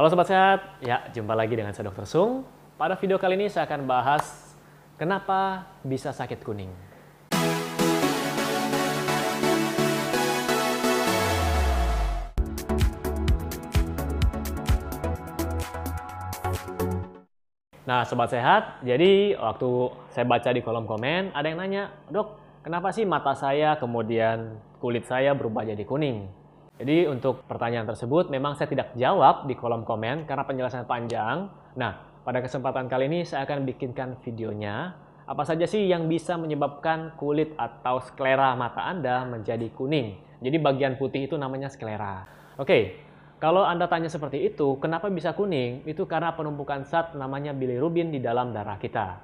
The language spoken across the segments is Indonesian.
Halo Sobat Sehat, ya jumpa lagi dengan saya Dr. Sung. Pada video kali ini saya akan bahas kenapa bisa sakit kuning. Nah Sobat Sehat, jadi waktu saya baca di kolom komen ada yang nanya, dok kenapa sih mata saya kemudian kulit saya berubah jadi kuning? Jadi untuk pertanyaan tersebut memang saya tidak jawab di kolom komen karena penjelasannya panjang. Nah, pada kesempatan kali ini saya akan bikinkan videonya. Apa saja sih yang bisa menyebabkan kulit atau sklera mata Anda menjadi kuning? Jadi bagian putih itu namanya sklera. Oke, kalau Anda tanya seperti itu, kenapa bisa kuning? Itu karena penumpukan zat namanya bilirubin di dalam darah kita.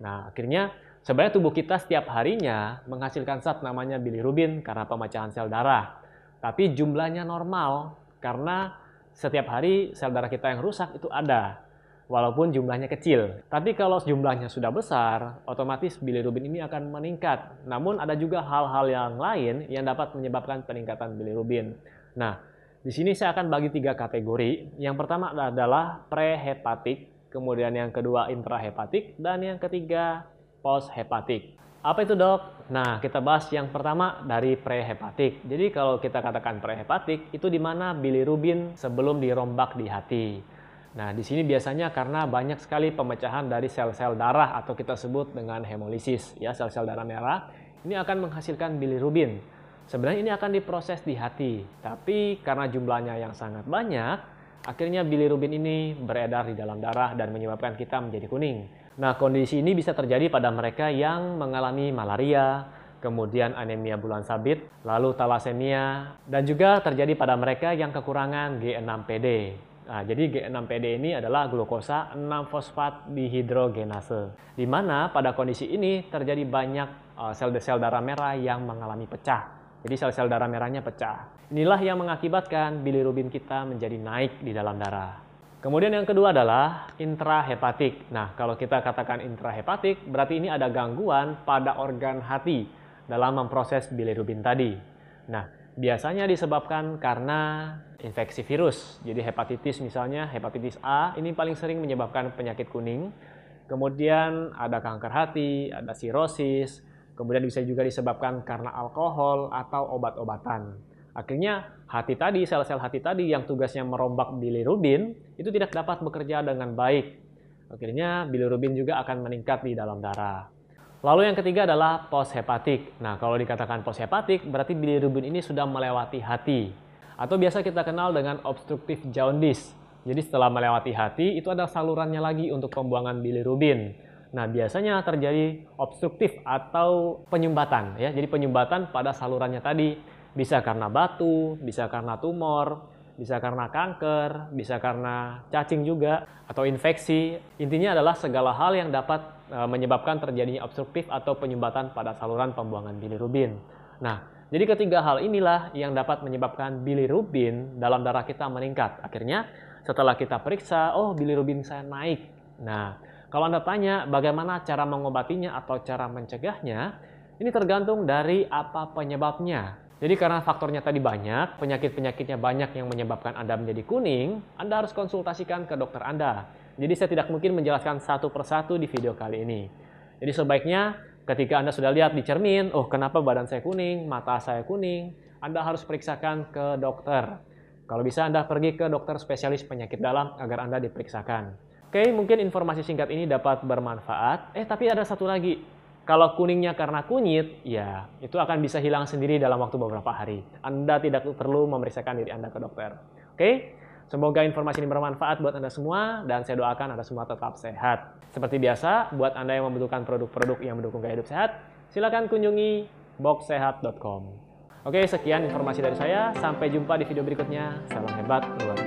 Nah, akhirnya sebenarnya tubuh kita setiap harinya menghasilkan zat namanya bilirubin karena pemecahan sel darah. Tapi jumlahnya normal karena setiap hari sel darah kita yang rusak itu ada. Walaupun jumlahnya kecil. Tapi kalau jumlahnya sudah besar, otomatis bilirubin ini akan meningkat. Namun ada juga hal-hal yang lain yang dapat menyebabkan peningkatan bilirubin. Nah, di sini saya akan bagi tiga kategori. Yang pertama adalah prehepatik, kemudian yang kedua intrahepatik, dan yang ketiga posthepatik. Apa itu dok? Nah, kita bahas yang pertama dari prehepatik. Jadi kalau kita katakan prehepatik, itu di mana bilirubin sebelum dirombak di hati. Nah, di sini biasanya karena banyak sekali pemecahan dari sel-sel darah atau kita sebut dengan hemolisis, ya sel-sel darah merah. Ini akan menghasilkan bilirubin. Sebenarnya ini akan diproses di hati, tapi karena jumlahnya yang sangat banyak, akhirnya bilirubin ini beredar di dalam darah dan menyebabkan kita menjadi kuning. Nah, kondisi ini bisa terjadi pada mereka yang mengalami malaria, kemudian anemia bulan sabit, lalu talasemia, dan juga terjadi pada mereka yang kekurangan G6PD. Nah, jadi G6PD ini adalah glukosa 6-fosfat dihidrogenase, di mana pada kondisi ini terjadi banyak uh, sel-sel darah merah yang mengalami pecah. Jadi sel-sel darah merahnya pecah. Inilah yang mengakibatkan bilirubin kita menjadi naik di dalam darah. Kemudian yang kedua adalah intrahepatik. Nah, kalau kita katakan intrahepatik, berarti ini ada gangguan pada organ hati dalam memproses bilirubin tadi. Nah, biasanya disebabkan karena infeksi virus. Jadi hepatitis misalnya, hepatitis A ini paling sering menyebabkan penyakit kuning. Kemudian ada kanker hati, ada sirosis, kemudian bisa juga disebabkan karena alkohol atau obat-obatan. Akhirnya hati tadi, sel-sel hati tadi yang tugasnya merombak bilirubin itu tidak dapat bekerja dengan baik. Akhirnya bilirubin juga akan meningkat di dalam darah. Lalu yang ketiga adalah poshepatik. Nah, kalau dikatakan poshepatik berarti bilirubin ini sudah melewati hati. Atau biasa kita kenal dengan obstruktif jaundice. Jadi setelah melewati hati itu ada salurannya lagi untuk pembuangan bilirubin. Nah, biasanya terjadi obstruktif atau penyumbatan ya. Jadi penyumbatan pada salurannya tadi bisa karena batu, bisa karena tumor, bisa karena kanker, bisa karena cacing juga, atau infeksi. Intinya adalah segala hal yang dapat e, menyebabkan terjadinya obstruktif atau penyumbatan pada saluran pembuangan bilirubin. Nah, jadi ketiga hal inilah yang dapat menyebabkan bilirubin dalam darah kita meningkat. Akhirnya setelah kita periksa, oh bilirubin saya naik. Nah, kalau Anda tanya bagaimana cara mengobatinya atau cara mencegahnya, ini tergantung dari apa penyebabnya. Jadi karena faktornya tadi banyak, penyakit-penyakitnya banyak yang menyebabkan Anda menjadi kuning, Anda harus konsultasikan ke dokter Anda. Jadi saya tidak mungkin menjelaskan satu persatu di video kali ini. Jadi sebaiknya ketika Anda sudah lihat di cermin, oh kenapa badan saya kuning, mata saya kuning, Anda harus periksakan ke dokter. Kalau bisa Anda pergi ke dokter spesialis penyakit dalam agar Anda diperiksakan. Oke, mungkin informasi singkat ini dapat bermanfaat. Eh, tapi ada satu lagi kalau kuningnya karena kunyit, ya itu akan bisa hilang sendiri dalam waktu beberapa hari. Anda tidak perlu memeriksakan diri Anda ke dokter. Oke? Semoga informasi ini bermanfaat buat Anda semua dan saya doakan Anda semua tetap sehat. Seperti biasa, buat Anda yang membutuhkan produk-produk yang mendukung gaya hidup sehat, silakan kunjungi boxsehat.com. Oke, sekian informasi dari saya. Sampai jumpa di video berikutnya. Salam hebat, luar